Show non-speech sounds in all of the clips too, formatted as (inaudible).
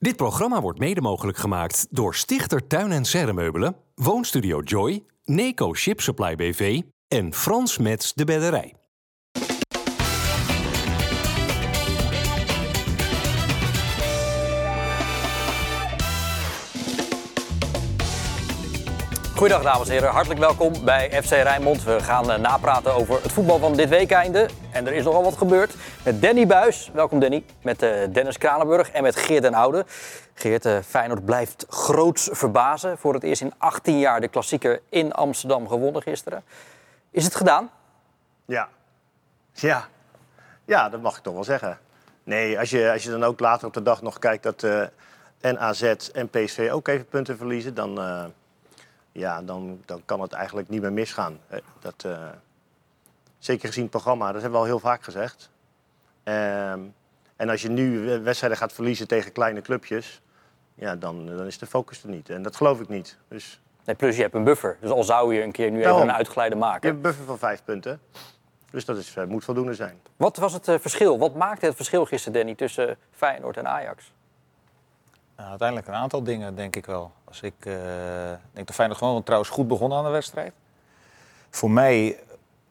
Dit programma wordt mede mogelijk gemaakt door Stichter Tuin en Serremeubelen, Woonstudio Joy, Neco Ship Supply BV en Frans Mets de Bedderij. Goedendag dames en heren, hartelijk welkom bij FC Rijnmond. We gaan eh, napraten over het voetbal van dit weekeinde. En er is nogal wat gebeurd. Met Danny Buis, welkom Danny. Met eh, Dennis Kranenburg en met Geert den Oude. Geert, uh, Feyenoord blijft groots verbazen. Voor het eerst in 18 jaar de klassieker in Amsterdam gewonnen gisteren. Is het gedaan? Ja. Ja. Ja, dat mag ik toch wel zeggen. Nee, als je, als je dan ook later op de dag nog kijkt dat uh, en AZ en PSV ook even punten verliezen... dan, ja, dan, dan kan het eigenlijk niet meer misgaan. Dat, uh, zeker gezien het programma, dat hebben we al heel vaak gezegd. Ehm, en als je nu wedstrijden gaat verliezen tegen kleine clubjes... Ja, dan, dan is de focus er niet. En dat geloof ik niet. Dus... Nee, plus je hebt een buffer. Dus al zou je een keer nu even een uitgeleide maken. Je hebt een buffer van vijf punten. Dus dat is, moet voldoende zijn. Wat was het uh, verschil? Wat maakte het verschil gisteren, Danny, tussen Feyenoord en Ajax? Nou, uiteindelijk een aantal dingen, denk ik wel. Als ik uh, denk dat Feyenoord gewoon trouwens goed begon aan de wedstrijd. Voor mij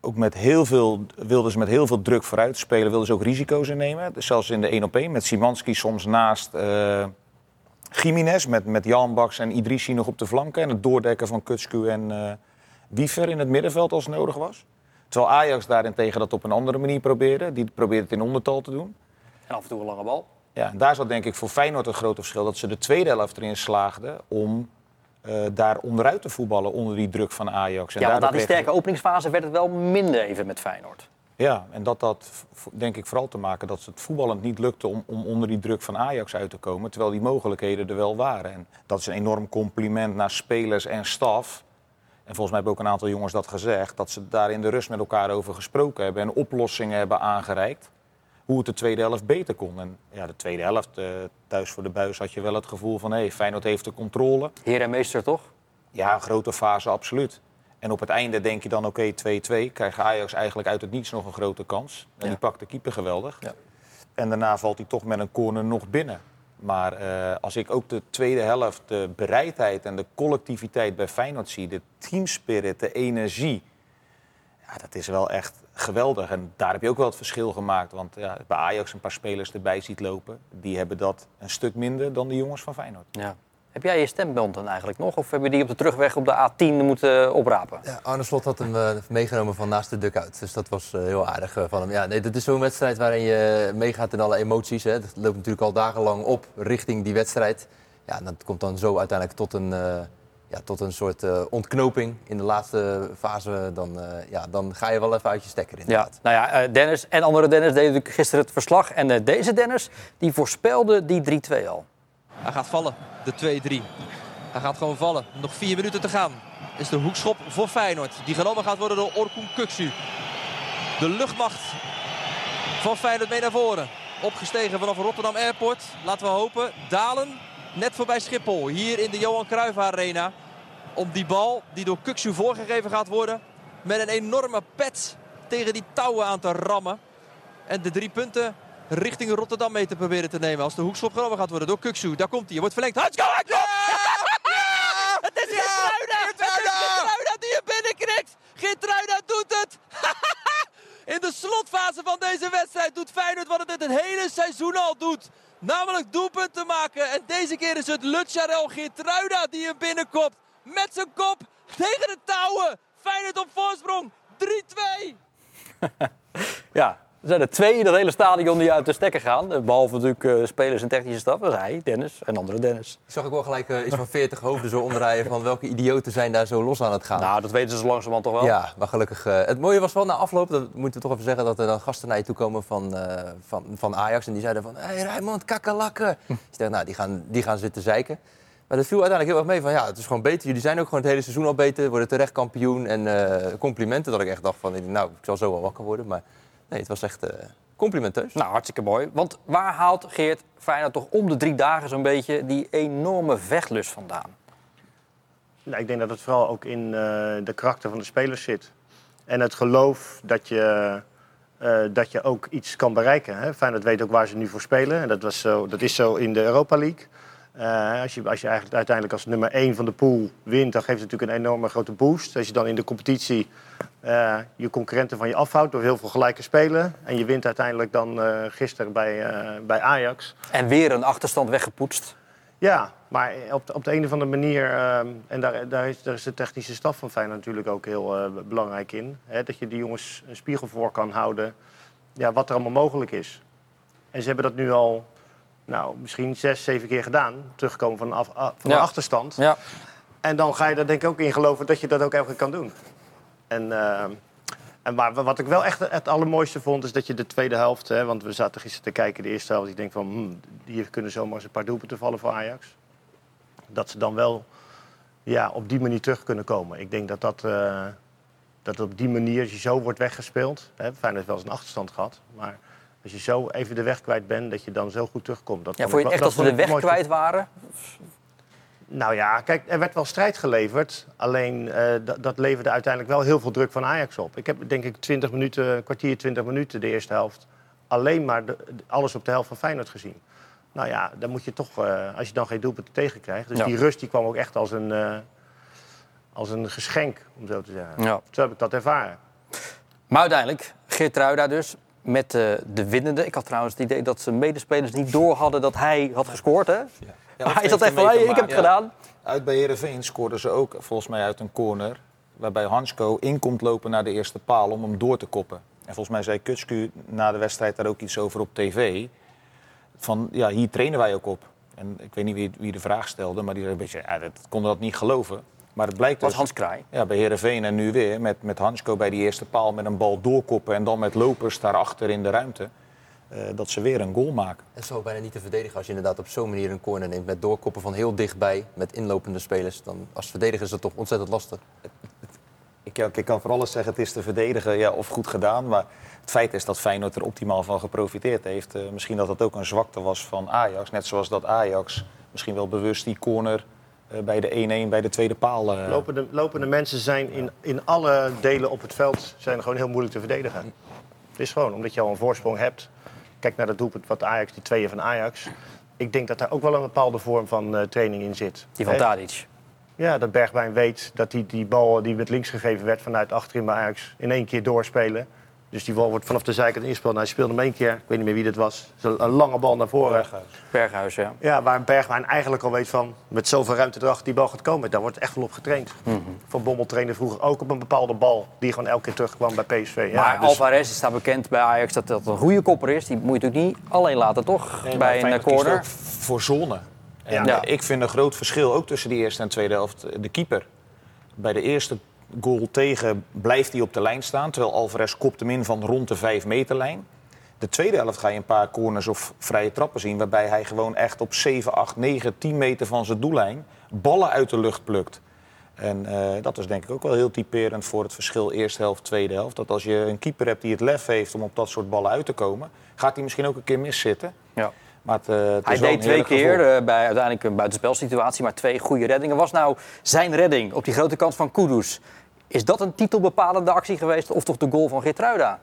ook met heel veel, wilden ze met heel veel druk vooruit spelen, wilden ze ook risico's innemen. Dus zelfs in de 1 op 1 met Simanski soms naast uh, Jiménez, met, met Jan Baks en Idrissi nog op de flanken. En het doordekken van Kutsku en Wiever in het middenveld als nodig was. Terwijl Ajax daarentegen dat op een andere manier probeerde. Die probeerde het in ondertal te doen. En af en toe een lange bal. Ja, en daar zat denk ik voor Feyenoord een groot verschil. Dat ze de tweede helft erin slaagden om uh, daar onderuit te voetballen onder die druk van Ajax. En ja, want na die sterke openingsfase werd het wel minder even met Feyenoord. Ja, en dat dat denk ik vooral te maken dat het voetballend niet lukte om, om onder die druk van Ajax uit te komen. Terwijl die mogelijkheden er wel waren. En dat is een enorm compliment naar spelers en staf. En volgens mij hebben ook een aantal jongens dat gezegd. Dat ze daar in de rust met elkaar over gesproken hebben en oplossingen hebben aangereikt. Hoe het de tweede helft beter kon. En ja, de tweede helft, uh, thuis voor de buis, had je wel het gevoel van hé, hey, Feyenoord heeft de controle. Heer en meester toch? Ja, grote fase, absoluut. En op het einde denk je dan oké, okay, 2-2. Krijgt Ajax eigenlijk uit het niets nog een grote kans. En ja. die pakt de keeper geweldig. Ja. En daarna valt hij toch met een corner nog binnen. Maar uh, als ik ook de tweede helft, de bereidheid en de collectiviteit bij Feyenoord zie, de teamspirit, de energie, ja, dat is wel echt geweldig. En daar heb je ook wel het verschil gemaakt. Want ja, bij Ajax een paar spelers erbij ziet lopen, die hebben dat een stuk minder dan de jongens van Feyenoord. Ja. Heb jij je stemband dan eigenlijk nog? Of heb je die op de terugweg op de A10 moeten oprapen? Ja, Arne Slot had hem uh, meegenomen van naast de dugout. Dus dat was uh, heel aardig uh, van hem. Ja, nee, dat is zo'n wedstrijd waarin je meegaat in alle emoties. Hè. Dat loopt natuurlijk al dagenlang op richting die wedstrijd. Ja, en dat komt dan zo uiteindelijk tot een, ja, tot een soort ontknoping in de laatste fase. Dan, ja, dan ga je wel even uit je stekker inderdaad. Ja, nou ja, Dennis en andere Dennis deden natuurlijk gisteren het verslag. En deze Dennis, die voorspelde die 3-2 al. Hij gaat vallen, de 2-3. Hij gaat gewoon vallen. Nog vier minuten te gaan. Is de hoekschop voor Feyenoord. Die genomen gaat worden door Orkun Kuksu. De luchtmacht van Feyenoord mee naar voren. Opgestegen vanaf Rotterdam Airport. Laten we hopen. Dalen net voorbij Schiphol. Hier in de Johan Cruijff Arena. Om die bal die door Kuksu voorgegeven gaat worden. Met een enorme pet tegen die touwen aan te rammen. En de drie punten richting Rotterdam mee te proberen te nemen. Als de hoekschop genomen gaat worden door Kuksu. Daar komt hij. Hij wordt verlengd. Let's go! Ja! Ja! (laughs) Het is Geertruida! Het is Geertruida die hem binnenkrikt. Geertruida doet het. (laughs) In de slotfase van deze wedstrijd doet Feyenoord wat het het hele seizoen al doet. Namelijk doelpunten maken. En deze keer is het Lutjarel Geertruida die hem binnenkopt. Met zijn kop tegen de touwen. Feyenoord op voorsprong. 3-2. (laughs) ja, er zijn er twee in het hele stadion die uit de stekker gaan. Behalve natuurlijk uh, spelers en technische staf. Dat is hij, Dennis en andere Dennis. Ik zag ook wel gelijk uh, iets van 40 hoofden zo omdraaien van welke idioten zijn daar zo los aan het gaan. Nou, dat weten ze zo langzamerhand toch wel. Ja, maar gelukkig. Uh, het mooie was wel na afloop, dat moeten we toch even zeggen, dat er dan gasten naar je toe komen van, van, van Ajax. En die zeiden van, hé hey, Rijmond, kakkelakken. (laughs) Ik dacht, nou, die gaan, die gaan zitten zeiken. Maar dat viel uiteindelijk heel erg mee van, ja, het is gewoon beter. Jullie zijn ook gewoon het hele seizoen al beter, worden terecht kampioen. En complimenten dat ik echt dacht van, nou, ik zal zo wel wakker worden. Maar nee, het was echt complimenteus. Nou, hartstikke mooi. Want waar haalt Geert Feyenoord toch om de drie dagen zo'n beetje die enorme vechtlust vandaan? Nou, ik denk dat het vooral ook in uh, de karakter van de spelers zit. En het geloof dat je eh, dat je ook iets kan bereiken. Hè? Feyenoord weet ook waar ze nu voor spelen. En dat, was zo, dat is zo in de Europa League. Eh, als, je, als je eigenlijk uiteindelijk als nummer 1 van de pool wint, dan geeft het natuurlijk een enorme grote boost. Als je dan in de competitie eh, je concurrenten van je afhoudt door heel veel gelijke spelen. En je wint uiteindelijk dan eh, gisteren bij, bij Ajax. En weer een achterstand weggepoetst. Ja, maar op de, op de een of andere manier, en daar, daar, is, daar is de technische staf van Feyenoord natuurlijk ook heel belangrijk in. Hè, dat je die jongens een spiegel voor kan houden, ja, wat er allemaal mogelijk is. En ze hebben dat nu al, nou, misschien zes, zeven keer gedaan, terugkomen van, af, a- van Ja. een achterstand. Ja. En dan ga je er denk ik ook in geloven dat je dat ook elke keer kan doen. En, ehm, en maar wat ik wel echt het allermooiste vond, is dat je de tweede helft... Hè, want we zaten gisteren te kijken, de eerste helft. Ik denk van, hmm, hier kunnen zomaar eens een paar doelpunten vallen voor Ajax. Dat ze dan wel ja, op die manier terug kunnen komen. Ik denk dat dat, eh, dat op die manier, als je zo wordt weggespeeld... Hè, Feyenoord heeft wel eens een achterstand gehad, maar... Als je zo even de weg kwijt bent, dat je dan zo goed terugkomt. Dat Ja, vond je echt dat ze de weg kwijt waren? Nou ja, kijk, er werd wel strijd geleverd. Alleen eh, dat, leverde uiteindelijk wel heel veel druk van Ajax op. Ik heb denk ik 20 minuten, een kwartier, 20 minuten de eerste helft. Alleen maar de- alles op de helft van Feyenoord gezien. Nou ja, dan moet je toch, eh, als je dan geen doelpunten tegenkrijgt. Dus Ja. die rust die kwam ook echt als een, eh, als een geschenk, om zo te zeggen. Ja. Zo heb ik dat ervaren. Maar uiteindelijk, Geertruida dus, met eh, de winnende. Ik had trouwens het idee dat zijn medespelers niet door hadden dat hij had gescoord, hè? Ja, maar of hij zat echt van, ik heb het gedaan. Uit bij Heerenveen scoorden ze ook volgens mij uit een corner. Waarbij Hansko in komt lopen naar de eerste paal om hem door te koppen. En volgens mij zei Kutsku na de wedstrijd daar ook iets over op tv. Van ja, hier trainen wij ook op. En ik weet niet wie, wie de vraag stelde, maar die zei een beetje, ja, dat kon dat niet geloven. Maar het blijkt was dus, Hans Kraai. ja, bij Heerenveen en nu weer met, met Hansko bij die eerste paal met een bal doorkoppen. En dan met lopers daarachter in de ruimte. eh, dat ze weer een goal maken. Het is zo bijna niet te verdedigen als je inderdaad op zo'n manier een corner neemt. Met doorkoppen van heel dichtbij, met inlopende spelers. Dan, als verdediger is dat toch ontzettend lastig. Ik, kan voor alles zeggen, het is te verdedigen ja, of goed gedaan. Maar het feit is dat Feyenoord er optimaal van geprofiteerd heeft. Eh, misschien dat dat ook een zwakte was van Ajax. Net zoals dat Ajax misschien wel bewust die corner bij de 1-1 bij de tweede paal... eh, Lopende, lopende mensen zijn in, in alle delen op het veld zijn gewoon heel moeilijk te verdedigen. Het is gewoon omdat je al een voorsprong hebt. Kijk naar dat doelpunt wat Ajax, die tweeën van Ajax. Ik denk dat daar ook wel een bepaalde vorm van eh, training in zit. Die van? Tadic. Ja, dat Bergwijn weet dat die, die bal die met links gegeven werd vanuit achterin bij Ajax in één keer doorspelen. Dus die bal wordt vanaf de zijkant ingespeeld. Nou, hij speelde hem één keer, ik weet niet meer wie dat was. Een lange bal naar voren. Berghuis. Berghuis, ja. Ja, waar Bergwijn eigenlijk al weet van, met zoveel ruimte erachter die bal gaat komen. Daar wordt echt wel op getraind. Mhm. Van Bommel trainde vroeger ook op een bepaalde bal. Die gewoon elke keer terugkwam bij PSV. Ja, maar dus- Alvarez is daar bekend bij Ajax dat dat een goede kopper is. Die moet je natuurlijk niet alleen laten, toch? Nee, bij een corner. ook voor zone. En Ja. ik vind een groot verschil ook tussen de eerste en tweede helft. De keeper. Bij de eerste goal tegen blijft hij op de lijn staan. Terwijl Alvarez kopt hem in van rond de 5 meter lijn. De tweede helft ga je een paar corners of vrije trappen zien. Waarbij hij gewoon echt op 7, 8, 9, 10 meter van zijn doellijn ballen uit de lucht plukt. En eh, dat is denk ik ook wel heel typerend voor het verschil eerste helft, tweede helft. Dat als je een keeper hebt die het lef heeft om op dat soort ballen uit te komen, gaat hij misschien ook een keer miszitten. Ja. Maar het, eh, het Hij deed twee keer gevoel. eh, bij uiteindelijk een buitenspelsituatie, maar twee goede reddingen. Was nou zijn redding op die grote kant van Kudus? Is dat een titelbepalende actie geweest of toch de goal van Geertruida?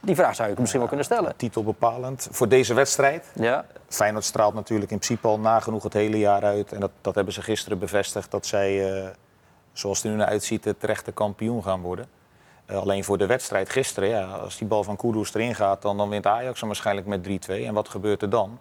Die vraag zou ik misschien wel kunnen stellen. Titelbepalend voor deze wedstrijd. Ja, Feyenoord straalt natuurlijk in principe al nagenoeg het hele jaar uit. En dat, dat hebben ze gisteren bevestigd dat zij, eh, zoals het er nu naar uitziet, de terechte kampioen gaan worden. Alleen voor de wedstrijd gisteren, ja, als die bal van Kudus erin gaat, dan, dan wint Ajax hem waarschijnlijk met 3-2. En wat gebeurt er dan?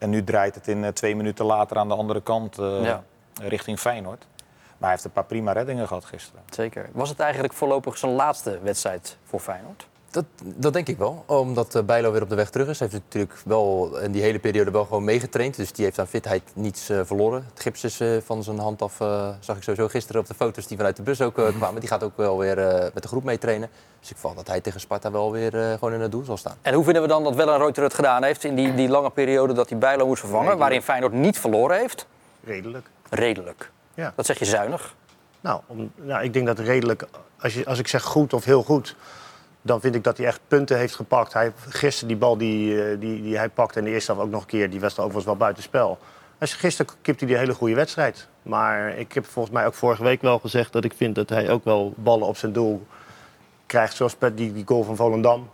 En nu draait het in eh, twee minuten later aan de andere kant eh, Ja. richting Feyenoord. Maar hij heeft een paar prima reddingen gehad gisteren. zeker. Was het eigenlijk voorlopig zijn laatste wedstrijd voor Feyenoord? Dat, dat denk ik wel, omdat eh, Bijlo weer op de weg terug is. Hij heeft natuurlijk wel in die hele periode wel gewoon meegetraind. Dus die heeft aan fitheid niets eh, verloren. Het gips is eh, van zijn hand af, eh, zag ik sowieso gisteren op de foto's die vanuit de bus ook eh, kwamen. Die gaat ook wel weer eh, met de groep meetrainen. Dus ik val dat hij tegen Sparta wel weer eh, gewoon in het doel zal staan. En hoe vinden we dan dat Wellenreuter het gedaan heeft in die, die lange periode dat hij Bijlo moest vervangen, waarin Feyenoord niet verloren heeft? Redelijk. Redelijk. Ja. Dat zeg je zuinig. Nou, om, nou, ik denk dat redelijk, als, je, als ik zeg goed of heel goed, dan vind ik dat hij echt punten heeft gepakt. Hij, gisteren die bal die, eh, die, die hij pakte in de eerste helft ook nog een keer, die was dan overigens wel buitenspel. Als gisteren kipt hij die hele goede wedstrijd. Maar ik heb volgens mij ook vorige week wel gezegd dat ik vind dat hij ook wel ballen op zijn doel krijgt. Zoals die, die goal van Volendam.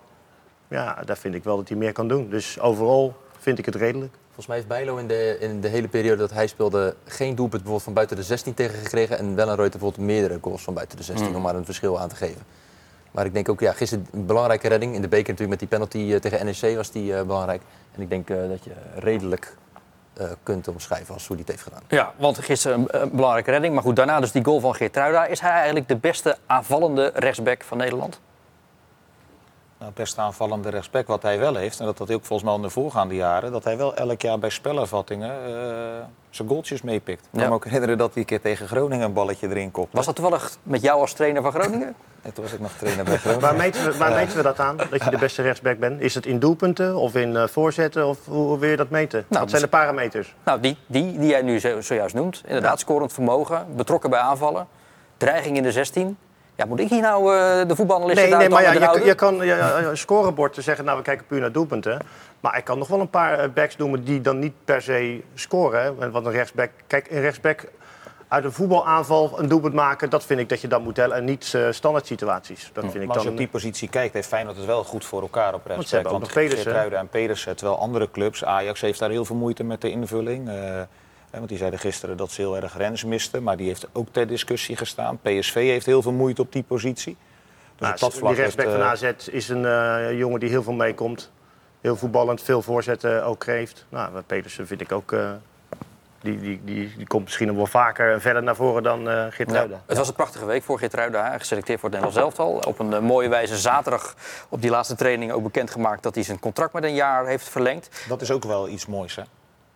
ja, daar vind ik wel dat hij meer kan doen. Dus overal vind ik het redelijk. Volgens mij heeft Bijlo in de, in de hele periode dat hij speelde geen doelpunt bijvoorbeeld van buiten de 16 tegengekregen. En wel een Reuter bijvoorbeeld meerdere goals van buiten de 16 om maar een verschil aan te geven. Maar ik denk ook, ja, gisteren een belangrijke redding. In de beker natuurlijk met die penalty eh, tegen NEC was die eh, belangrijk. En ik denk eh, dat je redelijk kunt omschrijven als hoe hij het heeft gedaan. Ja, want gisteren een, een belangrijke redding. Maar goed, daarna dus die goal van Geertruida. Is hij eigenlijk de beste aanvallende rechtsback van Nederland? Nou, best aanvallende respect wat hij wel heeft. En dat had hij ook volgens mij in de voorgaande jaren. Dat hij wel elk jaar bij spelervattingen eh, zijn goaltjes meepikt. Ik kan Ja. me ook herinneren dat hij een keer tegen Groningen een balletje erin kopte. Was dat toevallig met jou als trainer van Groningen? (laughs) En toen was ik nog trainer bij Groningen. Waar meten we, waar meten we dat aan, dat je de beste rechtsback bent? Is het in doelpunten of in eh, voorzetten? Of hoe, hoe wil je dat meten? Nou, Wat zijn de parameters? Nou, die, die, die jij nu zo- zojuist noemt. Inderdaad, scorend vermogen, betrokken bij aanvallen, dreiging in de 16. Ja, moet ik hier nou eh, de voetbalanalyst Nee, nee maar ja, je, kan je, je scorebord te zeggen, nou we kijken puur naar doelpunten. Maar ik kan nog wel een paar eh, backs noemen die dan niet per se scoren. hè. Want een rechtsback, kijk, een rechtsback uit een voetbalaanval een doelpunt maken, dat vind ik dat je dat moet tellen. En niet eh, standaard situaties. Dat vind ik Maar als je dan. op die positie kijkt, heeft Feyenoord het wel goed voor elkaar op ze rechtsback. hebben ook Want nog Pedersen. Geertruida en Pedersen, terwijl andere clubs, Ajax heeft daar heel veel moeite met de invulling. eh, want die zeiden gisteren dat ze heel erg Rens misten, maar die heeft ook ter discussie gestaan. PSV heeft heel veel moeite op die positie. Dus Nou, op dat die vlak rechtsback heeft, van eh, AZ is een eh, jongen die heel veel meekomt. Heel voetballend, veel voorzetten ook geeft. Nou, Pedersen vind ik ook... eh, die, die, die, die komt misschien nog wel vaker en verder naar voren dan eh Geertruida. Het was een prachtige week voor Geertruida. hè, Geselecteerd voor het Nederlands elftal. Op een mooie wijze zaterdag op die laatste training ook bekendgemaakt... dat hij zijn contract met een jaar heeft verlengd. Dat is ook wel iets moois, hè?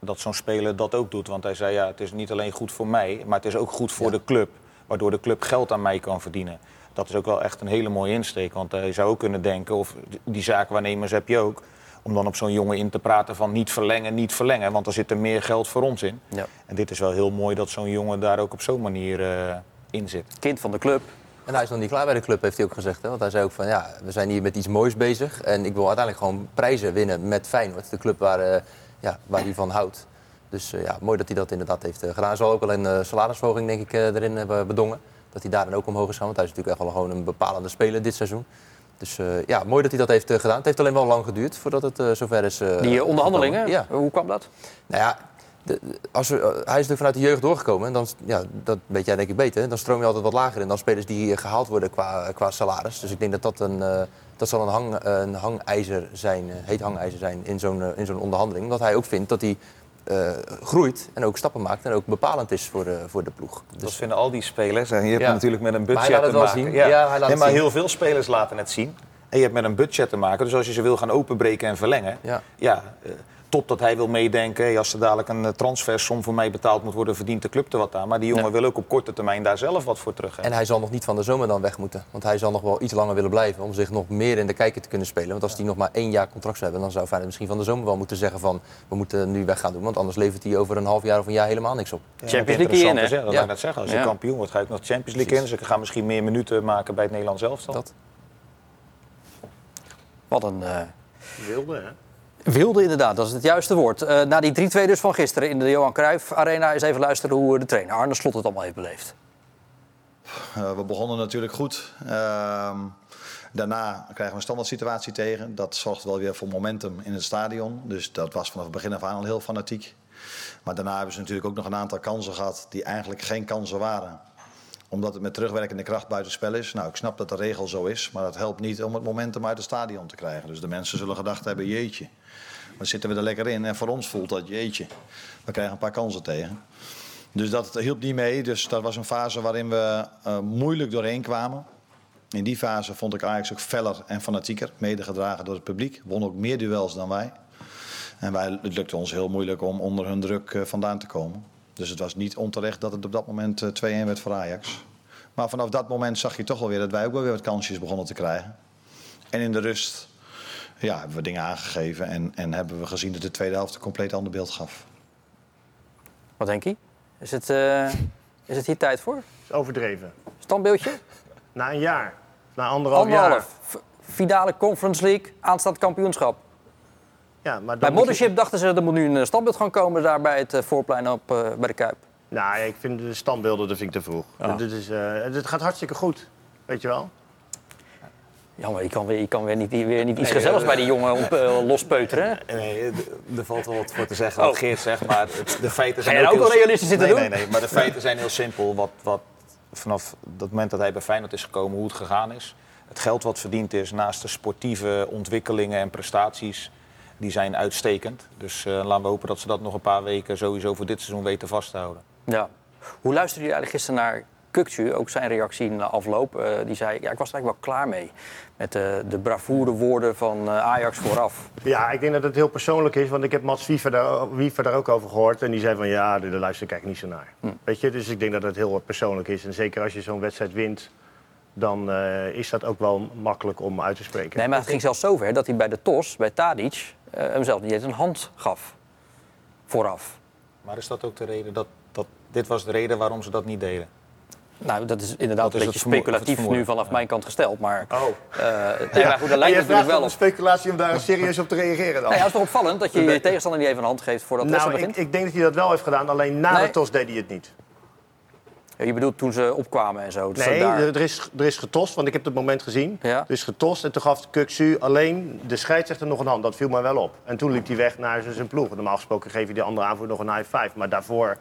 Dat zo'n speler dat ook doet. Want hij zei, ja, het is niet alleen goed voor mij, maar het is ook goed voor de club. Waardoor de club geld aan mij kan verdienen. Dat is ook wel echt een hele mooie insteek. Want hij zou ook kunnen denken, of die zaakwaarnemers heb je ook... om dan op zo'n jongen in te praten van niet verlengen, niet verlengen. Want er zit er meer geld voor ons in. Ja. En dit is wel heel mooi dat zo'n jongen daar ook op zo'n manier eh, in zit. Kind van de club. En hij is nog niet klaar bij de club, heeft hij ook gezegd. Hè? Want hij zei ook van, ja, we zijn hier met iets moois bezig. En ik wil uiteindelijk gewoon prijzen winnen met Feyenoord. De club waar, eh, ja, waar hij van houdt. Dus eh, ja, mooi dat hij dat inderdaad heeft eh, gedaan. Hij zal ook wel een eh, salarisverhoging, denk ik, erin hebben bedongen. Dat hij daar dan ook omhoog is gaan. Want hij is natuurlijk echt wel gewoon een bepalende speler dit seizoen. Dus ja, mooi dat hij dat heeft gedaan. Het heeft alleen wel lang geduurd voordat het eh, zover is. Die onderhandelingen. Ja. hoe kwam dat? Nou ja, de- de- als we, hij is natuurlijk vanuit de jeugd doorgekomen. En dan, ja, dat weet jij denk ik beter. Dan stroom je altijd wat lager in dan spelers die eh, gehaald worden qua, qua salaris. Dus ik denk dat dat een, dat zal een, hang, een hangijzer zijn, eh, heet hangijzer zijn in zo'n eh, in zo'n onderhandeling. Omdat hij ook vindt dat hij eh, groeit en ook stappen maakt en ook bepalend is voor de, voor de ploeg. Dat Dus, vinden al die spelers. En je hebt Ja. natuurlijk met een Maar hij budget te wel maken. zien. Ja, hij laat nee, maar zien. heel veel spelers laten het zien. En je hebt met een budget te maken. Dus als je ze wil gaan openbreken en verlengen. Ja. Ja, eh, top dat hij wil meedenken. Hey, Als er dadelijk een eh, transfersom voor mij betaald moet worden, verdient de club er wat aan. Maar die jongen Ja. wil ook op korte termijn daar zelf wat voor terug. en hij zal nog niet van de zomer dan weg moeten. Want hij zal nog wel iets langer willen blijven om zich nog meer in de kijker te kunnen spelen. Want als hij nog maar één jaar contract zou hebben, dan zou Feyenoord misschien van de zomer wel moeten zeggen van we moeten nu weg gaan doen. Want anders levert hij over een half jaar of een jaar helemaal niks op. Champions League in, hè? Dat Ja. ik net zeggen. Als je kampioen wordt, ga ook nog de Champions League in. Dus ik ga misschien meer minuten maken bij het Nederlands elftal. Dat. Wat een eh, Wilde, hè? Wilde inderdaad, dat is het juiste woord. Eh, na die 3-2 dus van gisteren in de Johan Cruijff Arena... eens even luisteren hoe de trainer Arne Slot het allemaal heeft beleefd. Eh, we begonnen natuurlijk goed. Ehm, daarna krijgen we een standaard situatie tegen. Dat zorgt wel weer voor momentum in het stadion. Dus dat was vanaf het begin af aan al heel fanatiek. Maar daarna hebben ze natuurlijk ook nog een aantal kansen gehad die eigenlijk geen kansen waren. Omdat het met terugwerkende kracht buitenspel is. Nou, ik snap dat de regel zo is, maar dat helpt niet om het momentum uit het stadion te krijgen. Dus de mensen zullen gedacht hebben, jeetje. Dan zitten we er lekker in en voor ons voelt dat jeetje. We krijgen een paar kansen tegen. Dus dat hielp niet mee. Dus dat was een fase waarin we eh, moeilijk doorheen kwamen. In die fase vond ik Ajax ook feller en fanatieker, medegedragen door het publiek. Won ook meer duels dan wij. En wij, het lukte ons heel moeilijk om onder hun druk eh, vandaan te komen. Dus het was niet onterecht dat het op dat moment eh, 2-1 werd voor Ajax. Maar vanaf dat moment zag je toch wel weer dat wij ook wel weer wat kansjes begonnen te krijgen. En in de rust ja, hebben we dingen aangegeven en, en hebben we gezien dat de tweede helft een compleet ander beeld gaf. Wat denk je? Is het, eh, is het hier tijd voor? is overdreven. Standbeeldje? (laughs) Na een jaar. Na anderhalf, Anderhalf. V- Finale Conference League, aanstaand kampioenschap. jaar. Ja, maar dan Bij je- Mothership dachten ze er moet nu een eh, standbeeld gaan komen daar bij het eh, voorplein op, eh, bij de Kuip. Nou, ik vind de standbeelden dat vind ik te vroeg. Ja. Dit is, eh, het gaat hartstikke goed, weet je wel. Jammer, je kan weer, je kan weer, niet, weer niet iets gezelligs bij die jongen op, eh, lospeuteren. (laughs) Nee, er valt wel wat voor te zeggen wat Oh. Geert zegt, maar het- de feiten Ga zijn jij nou ook wel heel- realistisch zitten nee, doen? Nee, nee, maar de feiten zijn heel simpel. Wat, wat vanaf dat moment dat hij bij Feyenoord is gekomen, hoe het gegaan is. Het geld wat verdiend is naast de sportieve ontwikkelingen en prestaties, die zijn uitstekend. Dus eh, laten we hopen dat ze dat nog een paar weken sowieso voor dit seizoen weten vast te houden. Ja. Hoe luisterde je eigenlijk gisteren naar Kukcu? Ook zijn reactie in de afloop. Eh, die zei, ja, ik was er eigenlijk wel klaar mee. Met eh, de bravoure woorden van eh, Ajax vooraf. Ja, ik denk dat het heel persoonlijk is, want ik heb Mats Wiever daar, Wiever daar ook over gehoord. En die zei van ja, daar luister ik eigenlijk niet zo naar. Weet je, dus ik denk dat het heel persoonlijk is. En zeker als je zo'n wedstrijd wint, dan eh, is dat ook wel makkelijk om uit te spreken. Nee, maar het ging zelfs zover dat hij bij de TOS, bij Tadic, eh, hem zelf niet eens een hand gaf. Vooraf. Maar is dat ook de reden dat, dat dit was de reden waarom ze dat niet deden? Nou, dat is inderdaad Dat een beetje speculatief nu vanaf mijn kant gesteld. Maar, Oh. nee, maar goed, En lijkt natuurlijk wel op. een speculatie om daar serieus op te reageren dan? Nou ja, het is toch opvallend dat je je tegenstander niet even een hand geeft voordat de nou, wedstrijd ik, begint? ik denk dat hij dat wel heeft gedaan, alleen na Nee. de tos deed hij het niet. Ja, je bedoelt toen ze opkwamen en zo. Dus Nee, daar- er is, er is getost, want ik heb het moment gezien. Ja. Er is getost en toen gaf Kuksu alleen de scheidsrechter nog een hand. Dat viel mij wel op. En toen liep hij weg naar zijn- zijn ploeg. Normaal gesproken geef je die andere aanvoer nog een high five. Maar daarvoor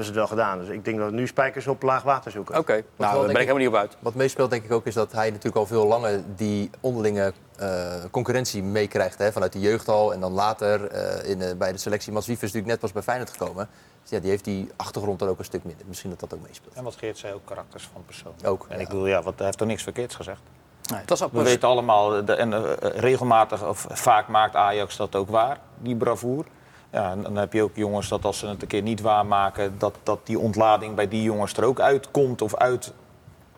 is het wel gedaan. Dus ik denk dat we nu spijkers op laag water zoeken. Oké, nou, daar ben ik helemaal niet op uit. Wat meespeelt denk ik ook is dat hij natuurlijk al veel langer die onderlinge eh, concurrentie meekrijgt. hè, Vanuit de jeugd al en dan later eh, in, eh, bij de selectie. Mats Wiever is natuurlijk net pas bij Feyenoord gekomen. Dus ja, die heeft die achtergrond dan ook een stuk minder. Misschien dat dat ook meespeelt. En wat Geert zei, ook karakters van persoon. Ook, En ja. ik bedoel, ja, wat, hij heeft toch niks verkeerds gezegd? Nee, het was ook We weten allemaal, de, en eh, regelmatig of vaak maakt Ajax dat ook waar, die bravoer. Ja, en dan heb je ook jongens dat als ze het een keer niet waarmaken, dat, dat die ontlading bij die jongens er ook uitkomt of uit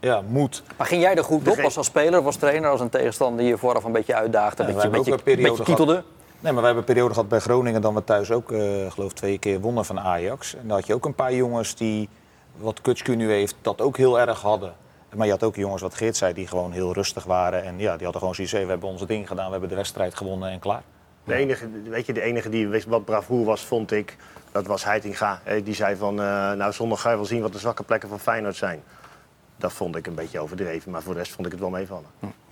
ja, moet. Maar ging jij er goed op als, als speler of als trainer, als een tegenstander die je vooraf een beetje uitdaagde, Ja, een beetje, beetje, een beetje kietelde? Nee, maar we hebben een periode gehad bij Groningen dan we thuis ook, eh geloof twee keer wonnen van Ajax. En dan had je ook een paar jongens die, wat Kutschku nu heeft, dat ook heel erg hadden. Maar je had ook jongens, wat Geert zei, die gewoon heel rustig waren. En ja, die hadden gewoon zoiets, we hebben onze ding gedaan, we hebben de wedstrijd gewonnen en klaar. De enige, weet je, de enige die wist wat bravoer was, vond ik, dat was Heitinga. Die zei van, eh, nou zondag ga je wel zien wat de zwakke plekken van Feyenoord zijn. Dat vond ik een beetje overdreven, maar voor de rest vond ik het wel meevallen.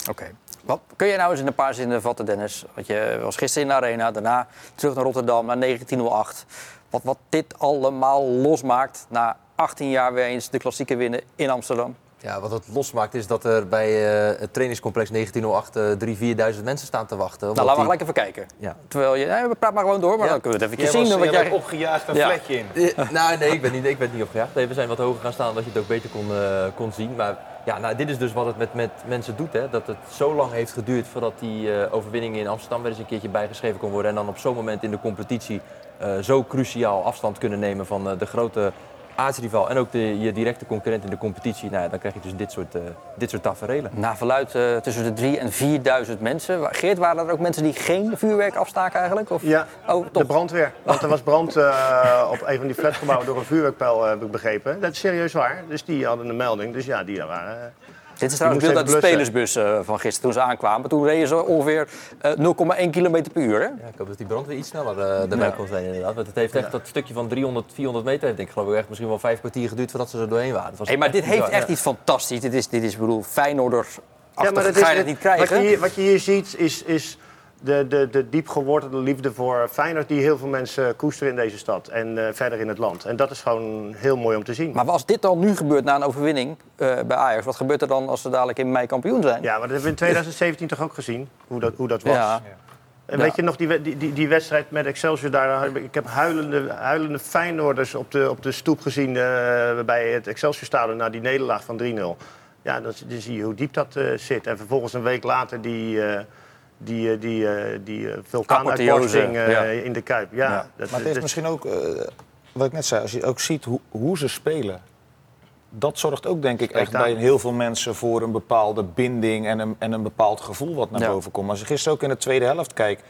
Oké. Wat kun je nou eens in een paar zinnen vatten, Dennis? Want je was gisteren in de arena, daarna terug naar Rotterdam, naar 1908. Wat, wat dit allemaal losmaakt na 18 jaar weer eens de klassieke winnen in Amsterdam. Ja, wat het losmaakt is dat er bij eh, het trainingscomplex 1908 eh 3.000, 4.000 mensen staan te wachten. Nou, laten we gelijk even kijken. Ja. Terwijl je, nee, we praten maar gewoon door, maar Ja. dan kunnen we het even zien. wat jij... opgejaagd een Ja. vlekje in. Eh, nou, nee, ik ben niet, ik ben niet opgejaagd. Nee, we zijn wat hoger gaan staan, dat je het ook beter kon, eh, kon zien. Maar ja, nou, dit is dus wat het met, met mensen doet. Hè? Dat het zo lang heeft geduurd voordat die eh, overwinning in Amsterdam weer eens een keertje bijgeschreven kon worden. En dan op zo'n moment in de competitie eh, zo cruciaal afstand kunnen nemen van eh, de grote aartsrivaal. En ook de, je directe concurrent in de competitie. Nou, ja, dan krijg je dus dit soort, eh, dit soort taferelen. Na verluid eh, tussen de 3 en 4000 mensen. Geert, waren er ook mensen die geen vuurwerk afstaken eigenlijk? Of... Ja, Oh, de brandweer. Want er was brand eh, op een van die flatgebouwen door een vuurwerkpijl, eh, heb ik begrepen. Dat is serieus waar. Dus die hadden een melding. Dus ja, die waren... eh, Dit is trouwens moest beeld uit de spelersbus eh, van gisteren toen ze aankwamen. Toen reden ze ongeveer eh, 0,1 km per uur. Hè? Ja, ik hoop dat die brand weer iets sneller eh erbij kon zijn inderdaad. Want het heeft echt dat stukje van 300, 400 meter, heeft denk ik geloof ik echt misschien wel vijf kwartier geduurd voordat ze er doorheen waren. Het was Hey, maar dit heeft echt ja. iets fantastisch. Dit is, dit is bedoel, Feyenoorder. Ja, maar dat ga je is, dat niet krijgen. Wat je, hier, wat je hier ziet is, is de, de, de diep gewortelde liefde voor Feyenoord... die heel veel mensen koesteren in deze stad en eh, verder in het land. En dat is gewoon heel mooi om te zien. Maar als dit dan nu gebeurt na een overwinning eh, bij Ajax, wat gebeurt er dan als ze dadelijk in mei kampioen zijn? Ja, maar dat hebben we in 2017 toch ook gezien, hoe dat, hoe dat was. Ja. En Ja. weet je nog die, die, die, wedstrijd met Excelsior daar? Ik heb huilende, huilende Feyenoorders op de, op de stoep gezien eh, bij het Excelsior-stadion na die nederlaag van 3-0. Ja, dan, dan zie je hoe diep dat zit. En vervolgens een week later die, die, eh, die, eh, die eh, vulkaanuitbarsting eh, ja. in de Kuip. Ja, Ja. Dat, Maar het dat- heeft misschien ook, eh, wat ik net zei, als je ook ziet hoe, hoe ze spelen. Dat zorgt ook denk ik echt bij heel veel mensen voor een bepaalde binding en een, en een bepaald gevoel wat naar Ja. boven komt. Als je gisteren ook in de tweede helft kijkt,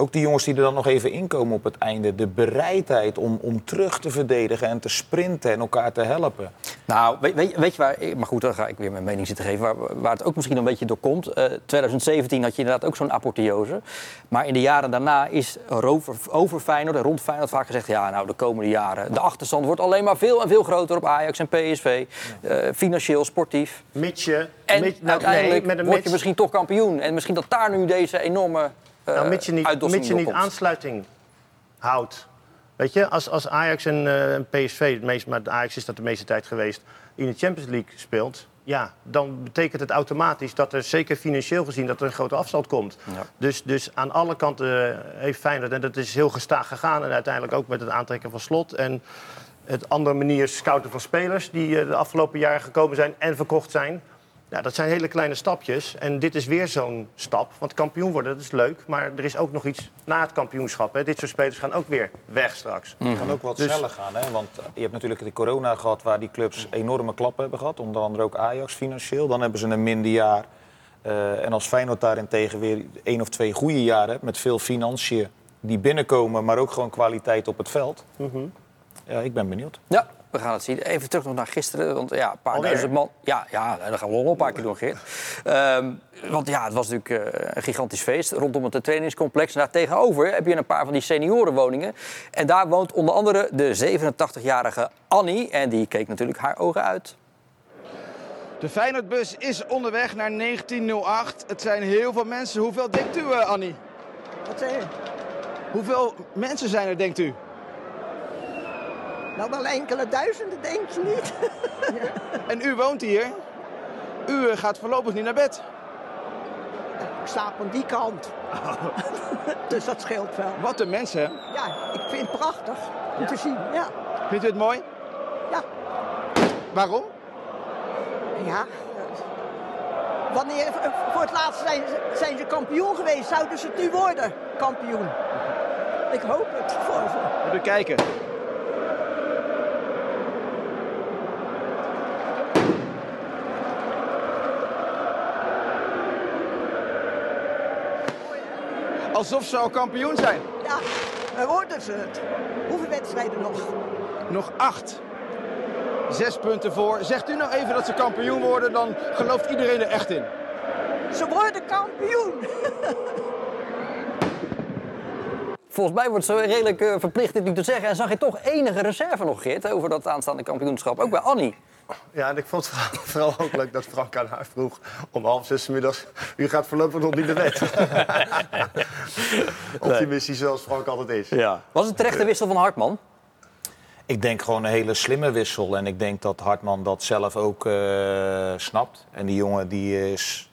ook die jongens die er dan nog even inkomen op het einde. De bereidheid om, om terug te verdedigen en te sprinten en elkaar te helpen. Nou, weet, weet, weet je waar... Maar goed, dan ga ik weer mijn mening zitten geven. Waar, waar het ook misschien een beetje door komt. Eh, 2017 had je inderdaad ook zo'n apotheose. Maar in de jaren daarna is er over, over Feyenoord en rond Feyenoord vaak gezegd... ja, nou, de komende jaren... de achterstand wordt alleen maar veel en veel groter op Ajax en PSV. eh, financieel, sportief. Mits je... En nou, uiteindelijk nee, met een word mits- je misschien toch kampioen. En misschien dat daar nu deze enorme eh Nou, mits je niet, mits je niet aansluiting houdt. Weet je, als, als Ajax en, eh, PSV, het meest, maar Ajax is dat de meeste tijd geweest, in de Champions League speelt... Ja, dan betekent het automatisch dat er zeker financieel gezien dat er een grote afstand komt. Ja. Dus, dus aan alle kanten eh, heeft Feyenoord, en dat is heel gestaag gegaan... en uiteindelijk ook met het aantrekken van Slot... en het andere manier scouten van spelers die eh, de afgelopen jaren gekomen zijn en verkocht zijn. Ja, dat zijn hele kleine stapjes. En dit is weer zo'n stap. Want kampioen worden, dat is leuk. Maar er is ook nog iets na het kampioenschap. Hè. Dit soort spelers gaan ook weer weg straks. Het kan ook wat Dus- sneller gaan. Hè? Want je hebt natuurlijk de corona gehad waar die clubs enorme klappen hebben gehad. Onder andere ook Ajax financieel. Dan hebben ze een minder jaar. Eh, en als Feyenoord daarentegen weer één of twee goede jaren hebt... met veel financiën die binnenkomen, maar ook gewoon kwaliteit op het veld. Ja, ik ben benieuwd. Ja, we gaan het zien. Even terug nog naar gisteren. Want ja, een paar Alweer? duizend man. Ja, ja, daar gaan we nog een paar keer door, Geert. Ehm, want ja, het was natuurlijk eh, een gigantisch feest rondom het trainingscomplex. En daar tegenover heb je een paar van die seniorenwoningen. En daar woont onder andere de 87-jarige Annie. En die keek natuurlijk haar ogen uit. De Feyenoordbus is onderweg naar 1908. Het zijn heel veel mensen. Hoeveel denkt u, eh, Annie? Wat zei je? Hoeveel mensen zijn er, denkt u? Nou, wel enkele duizenden, denk je niet? (laughs) En u woont hier. U eh, gaat voorlopig niet naar bed. Ik slaap aan die kant. (laughs) dus dat scheelt wel. Wat een mensen? Ja, ik vind het prachtig om te zien. Ja, Vindt u het mooi? ja, Waarom? ja. Wanneer, voor het laatst zijn ze, zijn ze kampioen geweest. Zouden ze het nu worden, kampioen? Ik hoop het voor ze. Even kijken. Alsof ze al kampioen zijn. Ja, dan worden ze het. Hoeveel wedstrijden nog? Nog acht. Zes punten voor. Zegt u nou even dat ze kampioen worden, dan gelooft iedereen er echt in. Ze worden kampioen. (laughs) Volgens mij wordt ze redelijk eh, verplicht dit nu te zeggen. En zag je toch enige reserve nog, Geert, over dat aanstaande kampioenschap. Ook bij Annie. Ja, en ik vond het vooral- vooral ook leuk dat Frank aan haar vroeg om half zes middags. U gaat voorlopig nog niet naar bed. (laughs) Optimistisch zoals Frank altijd is. Ja. Was het terecht de wissel van Hartman? Ik denk gewoon een hele slimme wissel. En ik denk dat Hartman dat zelf ook eh, snapt. En die jongen die is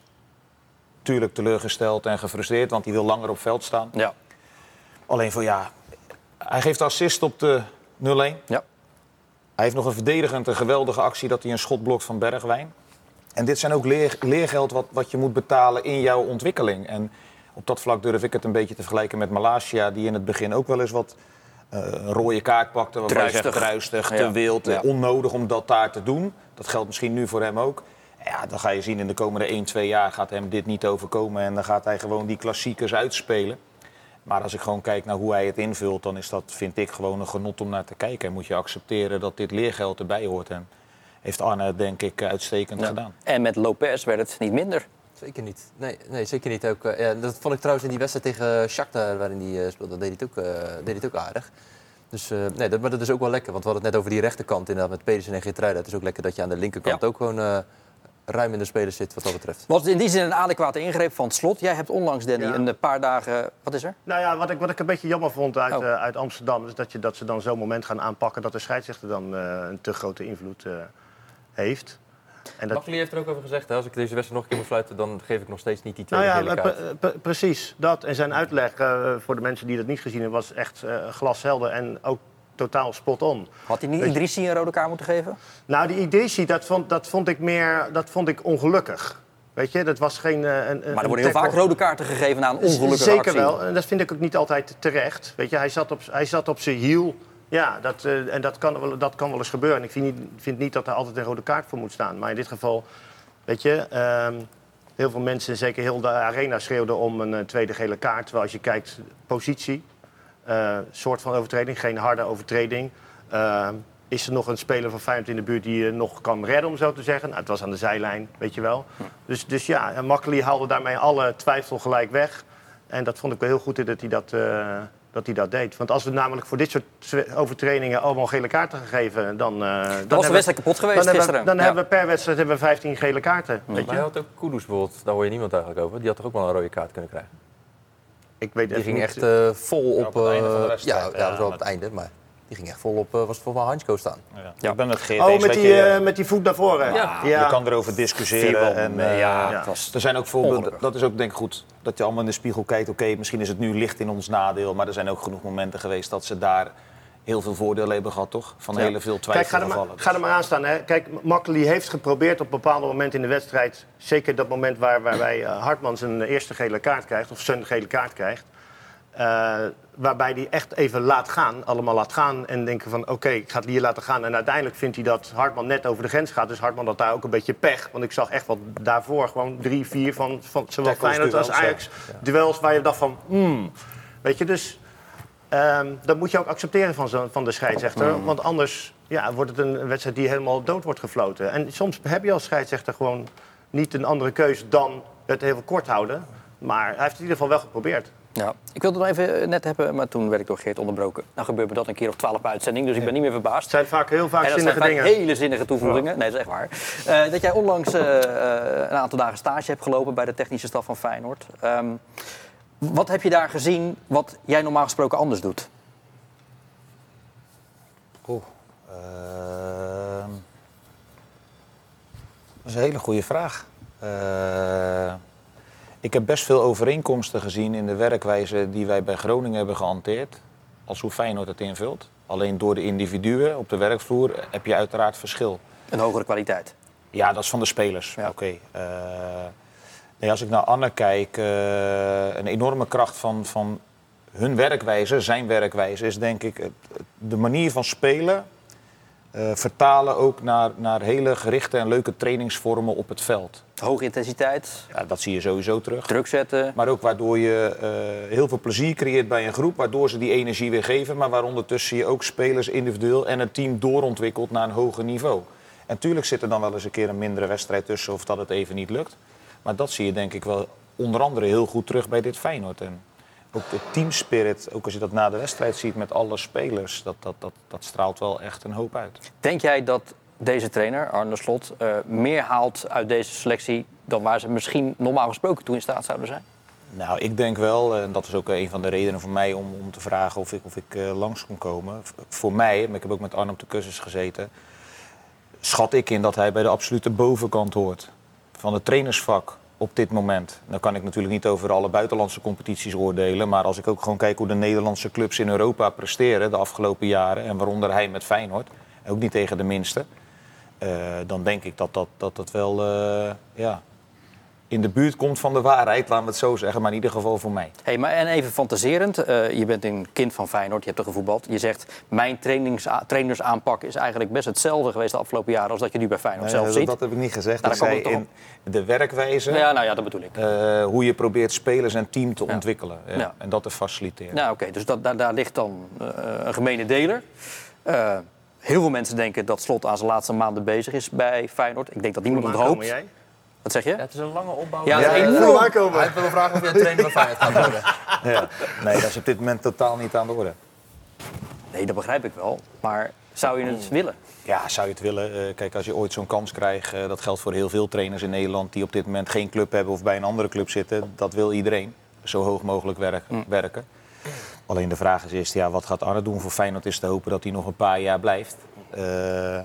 natuurlijk teleurgesteld en gefrustreerd, want die wil langer op veld staan. Ja. Alleen voor ja, hij geeft assist op de 0-1. Ja. Hij heeft nog een verdedigend een geweldige actie dat hij een schot blokt van Bergwijn. En dit zijn ook leer, leergeld wat, wat je moet betalen in jouw ontwikkeling. En op dat vlak durf ik het een beetje te vergelijken met Malasia, die in het begin ook wel eens wat een rode kaart pakte. Je zegt druistig, Ja. te wild, Ja. onnodig om dat daar te doen. Dat geldt misschien nu voor hem ook. Ja, dan ga je zien in de komende 1, 2 jaar gaat hem dit niet overkomen. En dan gaat hij gewoon die klassiekers uitspelen. Maar als ik gewoon kijk naar hoe hij het invult, dan is dat, vind ik, gewoon een genot om naar te kijken. En moet je accepteren dat dit leergeld erbij hoort. En heeft Arne het, denk ik, uitstekend gedaan. En met Lopez werd het niet minder. Zeker niet. Nee, nee zeker niet. Ook, eh, ja, dat vond ik trouwens in die wedstrijd tegen Shakhtar, waarin hij eh, speelde, deed hij het ook, eh, deed hij het ook aardig. Dus eh, nee, dat, maar dat is ook wel lekker. Want we hadden het net over die rechterkant inderdaad met Pedersen en Geertruida. Het is ook lekker dat je aan de linkerkant Ja. ook gewoon eh, ruim in de spelers zit wat dat betreft. Was het in die zin een adequate ingreep van het slot? Jij hebt onlangs, Danny, Ja. een paar dagen... Wat is er? Nou ja, wat ik, wat ik een beetje jammer vond uit, Oh. eh, uit Amsterdam... is dat, je, dat ze dan zo'n moment gaan aanpakken... dat de scheidsrechter dan eh, een te grote invloed eh, heeft. En dat, Makkeli heeft er ook over gezegd, hè, als ik deze wedstrijd nog een keer moet fluiten, dan geef ik nog steeds niet die tweede nou ja, kaart. precies dat. En zijn uitleg eh, voor de mensen die dat niet gezien hebben... was echt eh, glashelder en ook totaal spot on. Had hij niet je- Idrissi een rode kaart moeten geven? Nou, die idee dat vond, dat vond ik meer dat vond ik ongelukkig. Weet je, dat was geen... eh, een, Maar er worden heel vaak rode kaarten gegeven een ongelukkige Zeker actie. wel. En dat vind ik ook niet altijd terecht. Weet je, hij zat op, hij zat op zijn hiel. Ja, dat, eh, en dat kan, wel, dat kan wel eens gebeuren. En ik vind niet, vind niet dat er altijd een rode kaart voor moet staan. Maar in dit geval, weet je... ehm, heel veel mensen, zeker heel de arena, schreeuwden om een eh, tweede gele kaart. Terwijl als je kijkt, positie, soort van overtreding, geen harde overtreding. Eh, is er nog een speler van Feyenoord in de buurt die je nog kan redden, om zo te zeggen? Nou, het was aan de zijlijn, weet je wel. Dus, dus ja, en Makkeli haalde daarmee alle twijfel gelijk weg. En dat vond ik wel heel goed dat hij dat, eh, dat, hij dat deed. Want als we namelijk voor dit soort overtredingen allemaal gele kaarten gegeven... dan, eh, dan was de hebben we- wedstrijd kapot geweest dan hebben we- gisteren. Dan Ja. hebben we per wedstrijd hebben we 15 gele kaarten. Weet Maar je? hij had ook Kudus bijvoorbeeld, daar hoor je niemand eigenlijk over. Die had toch ook wel een rode kaart kunnen krijgen? Ik weet Die ging echt eh, vol op... het eh, ja, dat was wel op het einde, maar die ging echt vol op... eh, was volgens mij Hansko staan. Ja. Ik ben het Geert Oh, eens, met die, je, eh, met die voet naar voren. Ja. Je kan erover discussiëren. En, eh, ja, ja. het was Er zijn ook voorbeelden, dat is ook denk ik goed, dat je allemaal in de spiegel kijkt. Oké, misschien is het nu licht in ons nadeel, maar er zijn ook genoeg momenten geweest dat ze daar heel veel voordeel hebben gehad, toch? Van Ja. hele veel Kijk, ga er, maar, twijfelgevallen. ga er maar aan staan. Hè. Kijk, Makkeli heeft geprobeerd op bepaalde momenten in de wedstrijd... zeker dat moment waar, waarbij eh, Hartman zijn eerste gele kaart krijgt... of zijn gele kaart krijgt... eh, waarbij hij echt even laat gaan, allemaal laat gaan... en denken van, oké, ik ga het hier laten gaan. En uiteindelijk vindt hij dat Hartman net over de grens gaat. Dus Hartman had daar ook een beetje pech. Want ik zag echt wat daarvoor, gewoon drie, vier van, van zowel Feyenoord als ja. Ajax. Duels waar je dacht van, hmm. Weet je, dus... Ehm, dat moet je ook accepteren van, zo, van de scheidsrechter. Want anders ja, wordt het een wedstrijd die helemaal dood wordt gefloten. En soms heb je als scheidsrechter gewoon niet een andere keuze dan het heel kort houden. Maar hij heeft het in ieder geval wel geprobeerd. Ja. Ik wilde het nog even eh, net hebben, maar toen werd ik door Geert onderbroken. Nou gebeurt me dat een keer of twaalf uitzending, dus ik ben niet meer verbaasd. Het zijn vaak heel vaak dat zijn zinnige vaak dingen. hele zinnige toevoegingen. Nee, dat is echt waar. Eh, dat jij onlangs eh, een aantal dagen stage hebt gelopen bij de technische staf van Feyenoord. Ehm, wat heb je daar gezien wat jij normaal gesproken anders doet? Oeh, ehm, dat is een hele goede vraag. Eh, ik heb best veel overeenkomsten gezien in de werkwijze die wij bij Groningen hebben gehanteerd. Als hoe Feyenoord het invult. Alleen door de individuen op de werkvloer heb je uiteraard verschil. Een hogere kwaliteit. Ja, dat is van de spelers. Ja. Oké. eh, nee, als ik naar Anne kijk, eh, een enorme kracht van, van hun werkwijze, zijn werkwijze, is denk ik de manier van spelen. eh, vertalen ook naar, naar hele gerichte en leuke trainingsvormen op het veld. Hoge intensiteit, Ja, dat zie je sowieso terug. druk zetten. Maar ook waardoor je eh, heel veel plezier creëert bij een groep, waardoor ze die energie weer geven, maar waar ondertussen je ook spelers individueel en het team doorontwikkelt naar een hoger niveau. En tuurlijk zit er dan wel eens een keer een mindere wedstrijd tussen of dat het even niet lukt. Maar dat zie je denk ik wel onder andere heel goed terug bij dit Feyenoord. En ook de teamspirit, ook als je dat na de wedstrijd ziet met alle spelers, dat, dat, dat, dat straalt wel echt een hoop uit. Denk jij dat deze trainer, Arne Slot, eh, meer haalt uit deze selectie dan waar ze misschien normaal gesproken toe in staat zouden zijn? Nou, ik denk wel, en dat is ook een van de redenen voor mij om, om te vragen of ik, of ik eh, langs kon komen. Voor mij, maar ik heb ook met Arne op de kussens gezeten, schat ik in dat hij bij de absolute bovenkant hoort van het trainersvak op dit moment. Dan kan ik natuurlijk niet over alle buitenlandse competities oordelen, maar als ik ook gewoon kijk hoe de Nederlandse clubs in Europa presteren de afgelopen jaren, en waaronder hij met Feyenoord, ook niet tegen de minste, eh, dan denk ik dat dat, dat, dat wel eh, ja, in de buurt komt van de waarheid, laten we het zo zeggen, maar in ieder geval voor mij. Hey, maar en even fantaserend, eh, je bent een kind van Feyenoord, je hebt er gevoetbald. Je zegt, mijn trainersaanpak is eigenlijk best hetzelfde geweest de afgelopen jaren als dat je nu bij Feyenoord zelf dat, ziet. dat heb ik niet gezegd. Nou, ik daar zei in de werkwijze, Ja, nou ja, dat bedoel ik. eh, hoe je probeert spelers en team te ontwikkelen. Ja, Ja. En dat te faciliteren. Nou oké, dus dat, daar, daar ligt dan eh, een gemene deler. Eh, heel veel mensen denken dat Slot aan zijn laatste maanden bezig is bij Feyenoord. Ik denk dat niemand het hoopt. jij? Wat zeg je? Ja, het is een lange opbouw. Ja, Ja, het is hij enorm. hij wil vragen of je een trainer van Feyenoord gaat worden. (laughs) Ja. Nee, dat is op dit moment totaal niet aan de orde. Nee, dat begrijp ik wel. Maar zou je het willen? Ja, zou je het willen? Eh, kijk, als je ooit zo'n kans krijgt, eh, dat geldt voor heel veel trainers in Nederland die op dit moment geen club hebben of bij een andere club zitten. Dat wil iedereen. Zo hoog mogelijk werk- werken. Alleen de vraag is eerst, ja, wat gaat Arne doen voor Feyenoord? Is te hopen dat hij nog een paar jaar blijft. Eh,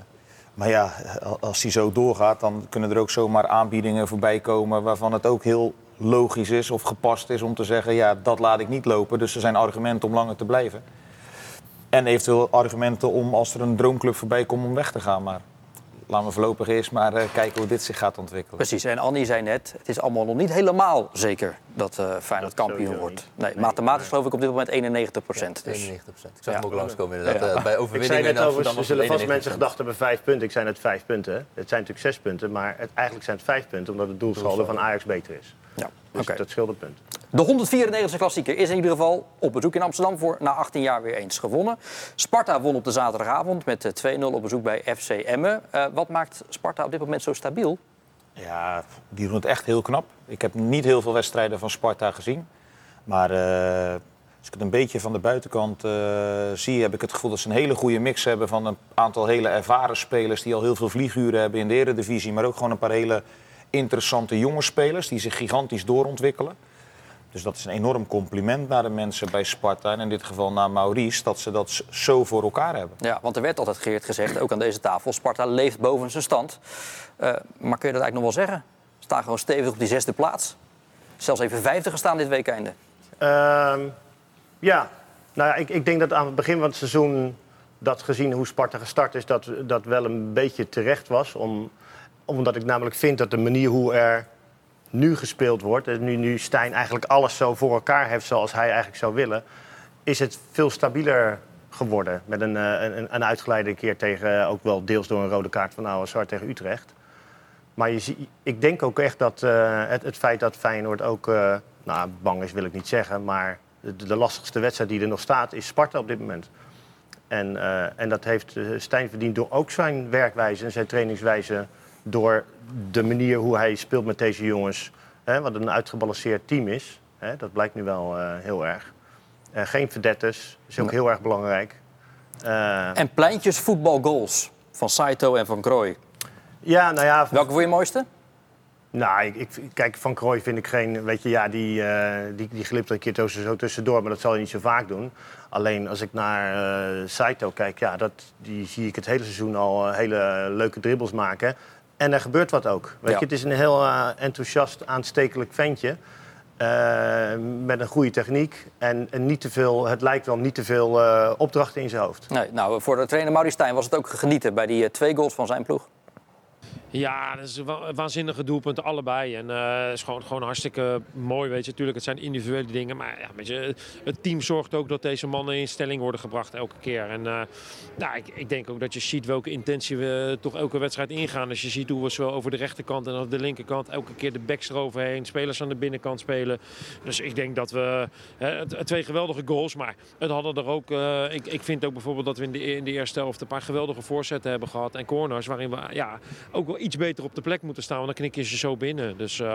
maar ja, als hij zo doorgaat, dan kunnen er ook zomaar aanbiedingen voorbij komen waarvan het ook heel logisch is of gepast is om te zeggen, ja, dat laat ik niet lopen. Dus er zijn argumenten om langer te blijven. En eventueel argumenten om als er een droomclub voorbij komt om weg te gaan. Maar laten we voorlopig eerst maar eh, kijken hoe dit zich gaat ontwikkelen. Precies, en Annie zei net, het is allemaal nog niet helemaal zeker dat eh Feyenoord kampioen wordt. niet. Nee, mathematisch geloof ik op dit moment 91 procent. dus 91% Ik zag Ja. hem ook langskomen inderdaad. Ja. Eh, bij Ik overwinningen zei net er was zullen vast 91%. mensen gedacht hebben vijf punten. Ik zei net vijf punten. Het zijn natuurlijk zes punten, maar het, eigenlijk zijn het vijf punten... omdat het doelsaldo van Ajax beter is. Ja, Dus oké. dat scheelt een punt. De 194e klassieker is in ieder geval op bezoek in Amsterdam voor na 18 jaar weer eens gewonnen. Sparta won op de zaterdagavond met eh, 2-0 op bezoek bij FC Emmen. Eh, wat maakt Sparta op dit moment zo stabiel? Ja, die doen het echt heel knap. Ik heb niet heel veel wedstrijden van Sparta gezien. Maar eh, als ik het een beetje van de buitenkant eh, zie, heb ik het gevoel dat ze een hele goede mix hebben van een aantal hele ervaren spelers die al heel veel vlieguren hebben in de Eredivisie. Maar ook gewoon een paar hele interessante jonge spelers die zich gigantisch doorontwikkelen. Dus dat is een enorm compliment naar de mensen bij Sparta. En in dit geval naar Maurice, dat ze dat zo voor elkaar hebben. Ja, want er werd altijd Geert gezegd, ook aan deze tafel, Sparta leeft boven zijn stand. Eh, maar kun je dat eigenlijk nog wel zeggen? Ze staan gewoon stevig op die zesde plaats. Zelfs even vijfde gestaan dit weekende. Ehm, ja, nou ja, ik, ik denk dat aan het begin van het seizoen... dat gezien hoe Sparta gestart is, dat dat wel een beetje terecht was. Om, omdat ik namelijk vind dat de manier hoe er nu gespeeld wordt... en nu, nu Stijn eigenlijk alles zo voor elkaar heeft zoals hij eigenlijk zou willen... is het veel stabieler geworden. Met een, eh, een, een uitgeleide keer tegen, eh, ook wel deels door een rode kaart van Zwart tegen Utrecht. Maar je zie, ik denk ook echt dat eh, het, het feit dat Feyenoord ook nou, bang is, wil ik niet zeggen. Maar de, de lastigste wedstrijd die er nog staat is Sparta op dit moment. En, en dat heeft Stijn verdiend door ook zijn werkwijze en zijn trainingswijze. Door de manier hoe hij speelt met deze jongens. Hè, wat een uitgebalanceerd team is. Hè, dat blijkt nu wel eh, heel erg. Eh, geen verdetters, is ook heel erg belangrijk. Eh, En pleintjes voetbalgoals van Saito en van Krooi. ja, nou ja, Welke vond je mooiste? Nou, ik, ik, kijk, Van Krooi vind ik geen... Weet je, ja, die, eh, die, die glipt er een keer tussen, zo tussendoor, maar dat zal hij niet zo vaak doen. Alleen als ik naar eh Saito kijk, ja, dat, die zie ik het hele seizoen al hele leuke dribbles maken. En er gebeurt wat ook. Weet Ja. je, het is een heel eh, enthousiast, aanstekelijk ventje. eh, met een goede techniek. En, en niet te veel, het lijkt wel niet te veel eh, opdrachten in zijn hoofd. Nee, nou, voor de trainer Maurice Stijn was het ook genieten bij die twee goals van zijn ploeg. Ja, dat is wa- waanzinnige doelpunten allebei. En eh, het is gewoon, gewoon hartstikke mooi, weet je. Tuurlijk, het zijn individuele dingen. Maar ja, weet je, het team zorgt ook dat deze mannen in stelling worden gebracht elke keer. En eh, nou, ik, ik denk ook dat je ziet welke intentie we toch elke wedstrijd ingaan. Als je ziet hoe we zowel over de rechterkant en over de linkerkant... elke keer de backs eroverheen, spelers aan de binnenkant spelen. Dus ik denk dat we... hè, twee geweldige goals, maar het hadden er ook... eh, ik, ik vind ook bijvoorbeeld dat we in de, in de eerste helft... een paar geweldige voorzetten hebben gehad en corners... waarin we ja, ook wel iets beter op de plek moeten staan. Want dan knik je ze zo binnen. Dus eh,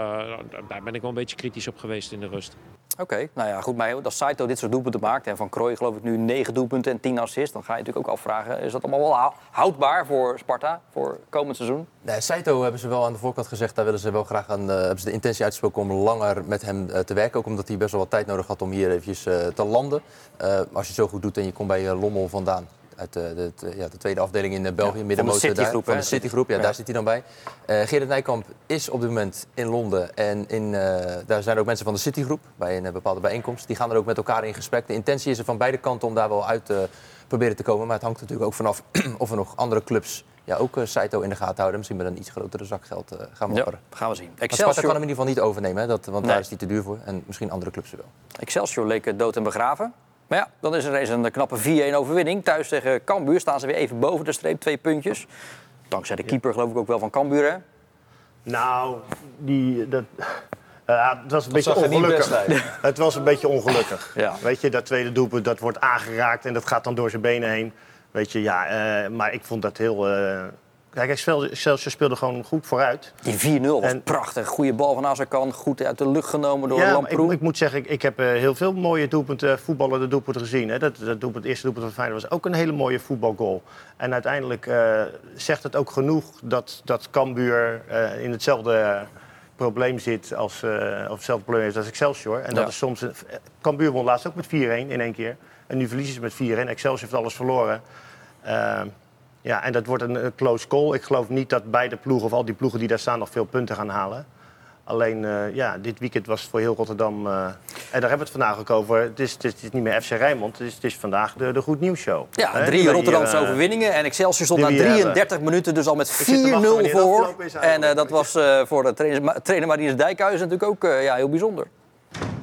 daar ben ik wel een beetje kritisch op geweest in de rust. Oké, nou ja, goed. Maar als Saito dit soort doelpunten maakt... en Van Krooi geloof ik nu 9 doelpunten en 10 assists... dan ga je natuurlijk ook afvragen... is dat allemaal wel hou- houdbaar voor Sparta voor komend seizoen? Nee, Saito hebben ze wel aan de voorkant gezegd. Daar willen ze wel graag aan, eh, hebben ze de intentie uitgesproken om langer met hem eh, te werken. Ook omdat hij best wel wat tijd nodig had om hier eventjes eh, te landen. Eh, maar als je het zo goed doet en je komt bij Lommel vandaan. Uit de, de- ja, de tweede afdeling in eh, België, middenmotor daar. Citygroep, Van hè? de Citygroep, ja, Ja. daar zit hij dan bij. Eh Gerrit Nijkamp is op dit moment in Londen. En in, eh, daar zijn ook mensen van de Citygroep bij een bepaalde bijeenkomst. Die gaan er ook met elkaar in gesprek. De intentie is er van beide kanten om daar wel uit te proberen te komen. Maar het hangt natuurlijk ook vanaf (clears throat) of er nog andere clubs ja, ook Saito in de gaten houden. Misschien met een iets grotere zakgeld eh, gaan Ja, mopperen. gaan we zien. Excelsior, kan hem in ieder geval niet overnemen, hè, dat, want Nee. daar is hij te duur voor. En misschien andere clubs er wel. Excelsior leek dood en begraven. Maar ja, dan is er eens een knappe 4-1 overwinning. Thuis tegen Cambuur staan ze weer even boven de streep, twee puntjes. Dankzij de keeper geloof ik ook wel van Cambuur, hè? Nou, die, dat, eh, het was een beetje ongelukkig. (laughs) Het was een beetje ongelukkig. Ja. Weet je, dat tweede doelpunt dat wordt aangeraakt en dat gaat dan door zijn benen heen. Weet je, ja, eh, maar ik vond dat heel. Eh, Kijk, Excel- Excelsior speelde gewoon goed vooruit. Die 4-0 was En- prachtig. Goede bal van Azarkan. Goed uit de lucht genomen door ja, Lamproe. ik, ik moet zeggen, ik, ik heb eh, heel veel mooie doelpunten, voetballende doelpunten gezien. Hè. Dat, dat doelpunt, het eerste doelpunt van Feyenoord was ook een hele mooie voetbalgoal. En uiteindelijk eh, zegt het ook genoeg dat, dat Cambuur eh, in hetzelfde probleem zit als, eh, of hetzelfde probleem heeft als Excelsior. En dat is soms... Een, Cambuur won laatst ook met 4-1 in één keer. En nu verliezen ze met 4-1. Excelsior heeft alles verloren. Eh, ja, en dat wordt een, een close call. Ik geloof niet dat beide ploegen, of al die ploegen die daar staan, nog veel punten gaan halen. Alleen, eh, ja, dit weekend was voor heel Rotterdam... eh, en daar hebben we het vandaag ook over. Het is, het is, het is niet meer FC Rijnmond, het is, het is vandaag de, de Goed Nieuws Show. Ja, Hè, drie we Rotterdamse eh, overwinningen. En Excelsior stond na we hier 33 minuten dus al met 4-0 zit te wachten wanneer het voor. En eh, dat was eh, voor de trainer, trainer Marinus Dijkhuizen natuurlijk ook eh, ja, heel bijzonder.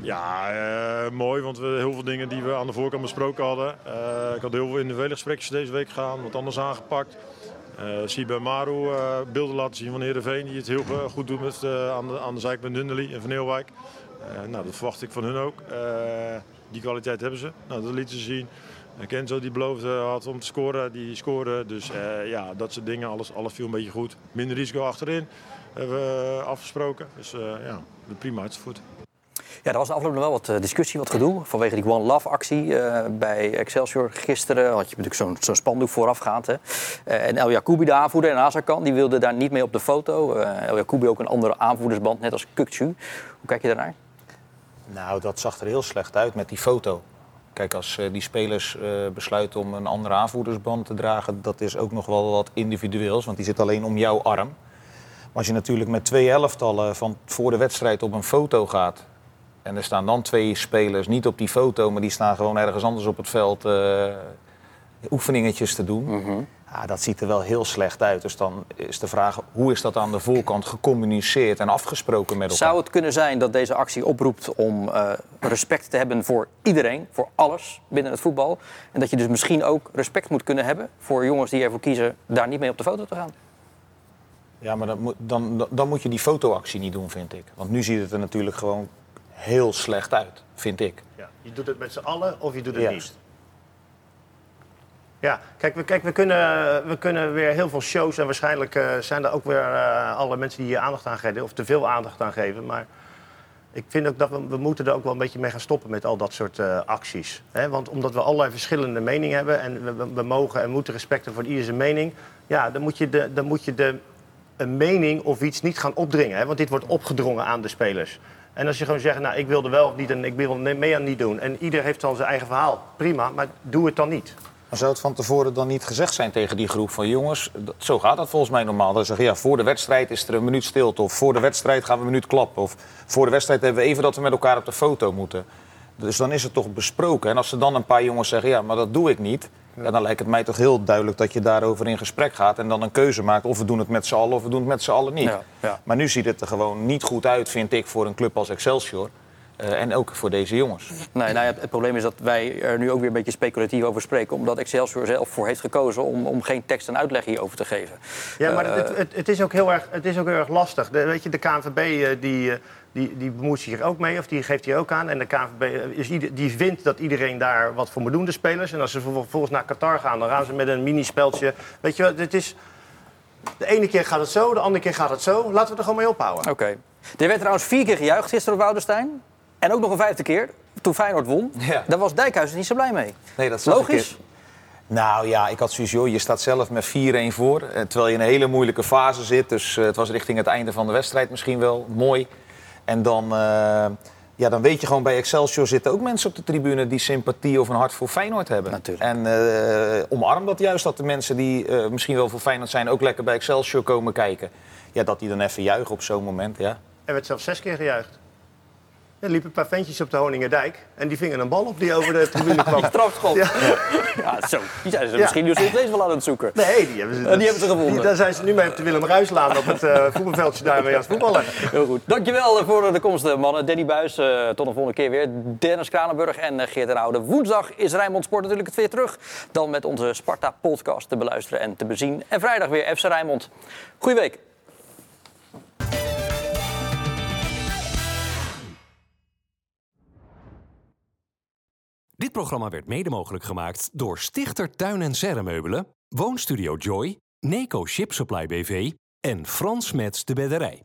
Ja, eh, mooi, want we heel veel dingen die we aan de voorkant besproken hadden. Eh, ik had heel veel individuele gesprekjes deze week gedaan, wat anders aangepakt. Eh zie bij Maru eh, beelden laten zien van Heerenveen, die het heel eh, goed doet met, eh, aan, de, aan de zijkant en Van Eelwijk. Eh, nou, dat verwacht ik van hun ook. Eh, die kwaliteit hebben ze. Nou, dat lieten ze zien. En Kenzo die beloofde had om te scoren, die scoorde. Dus eh, ja, dat soort dingen, alles, alles viel een beetje goed. Minder risico achterin hebben we eh, afgesproken. Dus eh, ja, prima uitgevoerd. Ja, er was afgelopen nog wel wat eh, discussie, wat gedoe. Vanwege die One Love actie eh, bij Excelsior gisteren. Had je natuurlijk zo'n zo'n spandoek voorafgaand. Hè? Eh, en El Jacoubi, de aanvoerder, en Azarkan, die wilde daar niet mee op de foto. Eh El Jacoubi ook een andere aanvoerdersband, net als Kukcu. Hoe kijk je daarnaar? Nou, dat zag er heel slecht uit met die foto. Kijk, als die spelers besluiten om een andere aanvoerdersband te dragen, dat is ook nog wel wat individueels, want die zit alleen om jouw arm. Maar als je natuurlijk met twee elftallen van voor de wedstrijd op een foto gaat, en er staan dan twee spelers niet op die foto, maar die staan gewoon ergens anders op het veld eh, oefeningetjes te doen. Ja, dat ziet er wel heel slecht uit. Dus dan is de vraag, hoe is dat aan de voorkant gecommuniceerd en afgesproken met elkaar? Zou het kunnen zijn dat deze actie oproept om eh, respect te hebben voor iedereen, voor alles binnen het voetbal? En dat je dus misschien ook respect moet kunnen hebben voor jongens die ervoor kiezen daar niet mee op de foto te gaan? Ja, maar dan, dan- dan moet je die fotoactie niet doen, vind ik. Want nu ziet het er natuurlijk gewoon heel slecht uit, vind ik. Ja, je doet het met z'n allen of je doet het niet. Ja, kijk, we, kijk we, kunnen, we kunnen weer heel veel shows en waarschijnlijk eh, zijn er ook weer eh, alle mensen die hier aandacht aan geven, of te veel aandacht aan geven. Maar ik vind ook dat we, we moeten er ook wel een beetje mee gaan stoppen met al dat soort eh, acties. Hè? Want omdat we allerlei verschillende meningen hebben en we, we, we mogen en moeten respecten voor ieder zijn mening, ja, dan moet je, de, dan moet je de, een mening of iets niet gaan opdringen. Hè? Want dit wordt opgedrongen aan de spelers. En als je gewoon zegt, nou, ik wil er wel niet en ik wil mee aan niet doen. En ieder heeft dan zijn eigen verhaal. Prima, maar doe het dan niet. Maar zou het van tevoren dan niet gezegd zijn tegen die groep van jongens, zo gaat dat volgens mij normaal. Dan zeggen ja, voor de wedstrijd is er een minuut stilte of voor de wedstrijd gaan we een minuut klappen. Of voor de wedstrijd hebben we even dat we met elkaar op de foto moeten. Dus dan is het toch besproken. En als er dan een paar jongens zeggen ja, maar dat doe ik niet. Ja, dan lijkt het mij toch heel duidelijk dat je daarover in gesprek gaat en dan een keuze maakt. Of we doen het met z'n allen of we doen het met z'n allen niet. Ja, ja. Maar nu ziet het er gewoon niet goed uit, vind ik, voor een club als Excelsior. Eh, en ook voor deze jongens. Nee, nou ja, het probleem is dat wij er nu ook weer een beetje speculatief over spreken. Omdat Excelsior zelf voor heeft gekozen om, om geen tekst en uitleg hierover te geven. Ja, maar Eh, het, het, het, is ook heel erg, het is ook heel erg lastig. De, weet je, de KNVB eh, die, eh, die, die bemoeit zich hier ook mee, of die geeft hier ook aan. En de KNVB is ieder- die vindt dat iedereen daar wat voor moet doen, de spelers. En als ze vervolgens naar Qatar gaan, dan gaan ze met een minispeltje. Weet je wel, het is... De ene keer gaat het zo, de andere keer gaat het zo. Laten we er gewoon mee ophouden. Oké. Er werd trouwens vier keer gejuicht gisteren op Woudenstein. En ook nog een vijfde keer, toen Feyenoord won. Ja. Daar was Dijkhuizen niet zo blij mee. Nee, dat ik Logisch. Nou ja, ik had zoiets, joh, je staat zelf met 4-1 voor. eh, Terwijl je in een hele moeilijke fase zit. Dus eh, het was richting het einde van de wedstrijd misschien wel. Mooi. En dan, eh, ja, dan weet je gewoon bij Excelsior zitten ook mensen op de tribune die sympathie of een hart voor Feyenoord hebben. Natuurlijk. En eh, omarm dat juist dat de mensen die eh, misschien wel voor Feyenoord zijn ook lekker bij Excelsior komen kijken. Ja, dat die dan even juichen op zo'n moment, ja. Er werd zelfs zes keer gejuicht. Er liepen een paar ventjes op de Honingerdijk. En die vingen een bal op die over de tribune (laughs) kwam. Die strafschop. Ja. Ja, zo. Die zijn ze misschien dus nog steeds wel aan het zoeken. Nee, die hebben ze, Eh, die hebben ze gevonden. Die- daar zijn ze nu mee op de Willem Ruislaan op het eh, voetbalveldje daar mee aan het voetballen. Heel goed. Dankjewel eh, voor de komst, mannen. Danny Buis, eh, tot de volgende keer weer. Dennis Kranenburg en eh, Geert den Oude. Woensdag is Rijnmond Sport natuurlijk het weer terug. Dan met onze Sparta-podcast te beluisteren en te bezien. En vrijdag weer FC Rijnmond. Goeie week. Dit programma werd mede mogelijk gemaakt door Stichter Tuin en Serremeubelen, Woonstudio Joy, Neco Ship Supply BV en Frans Mets de Bedderij.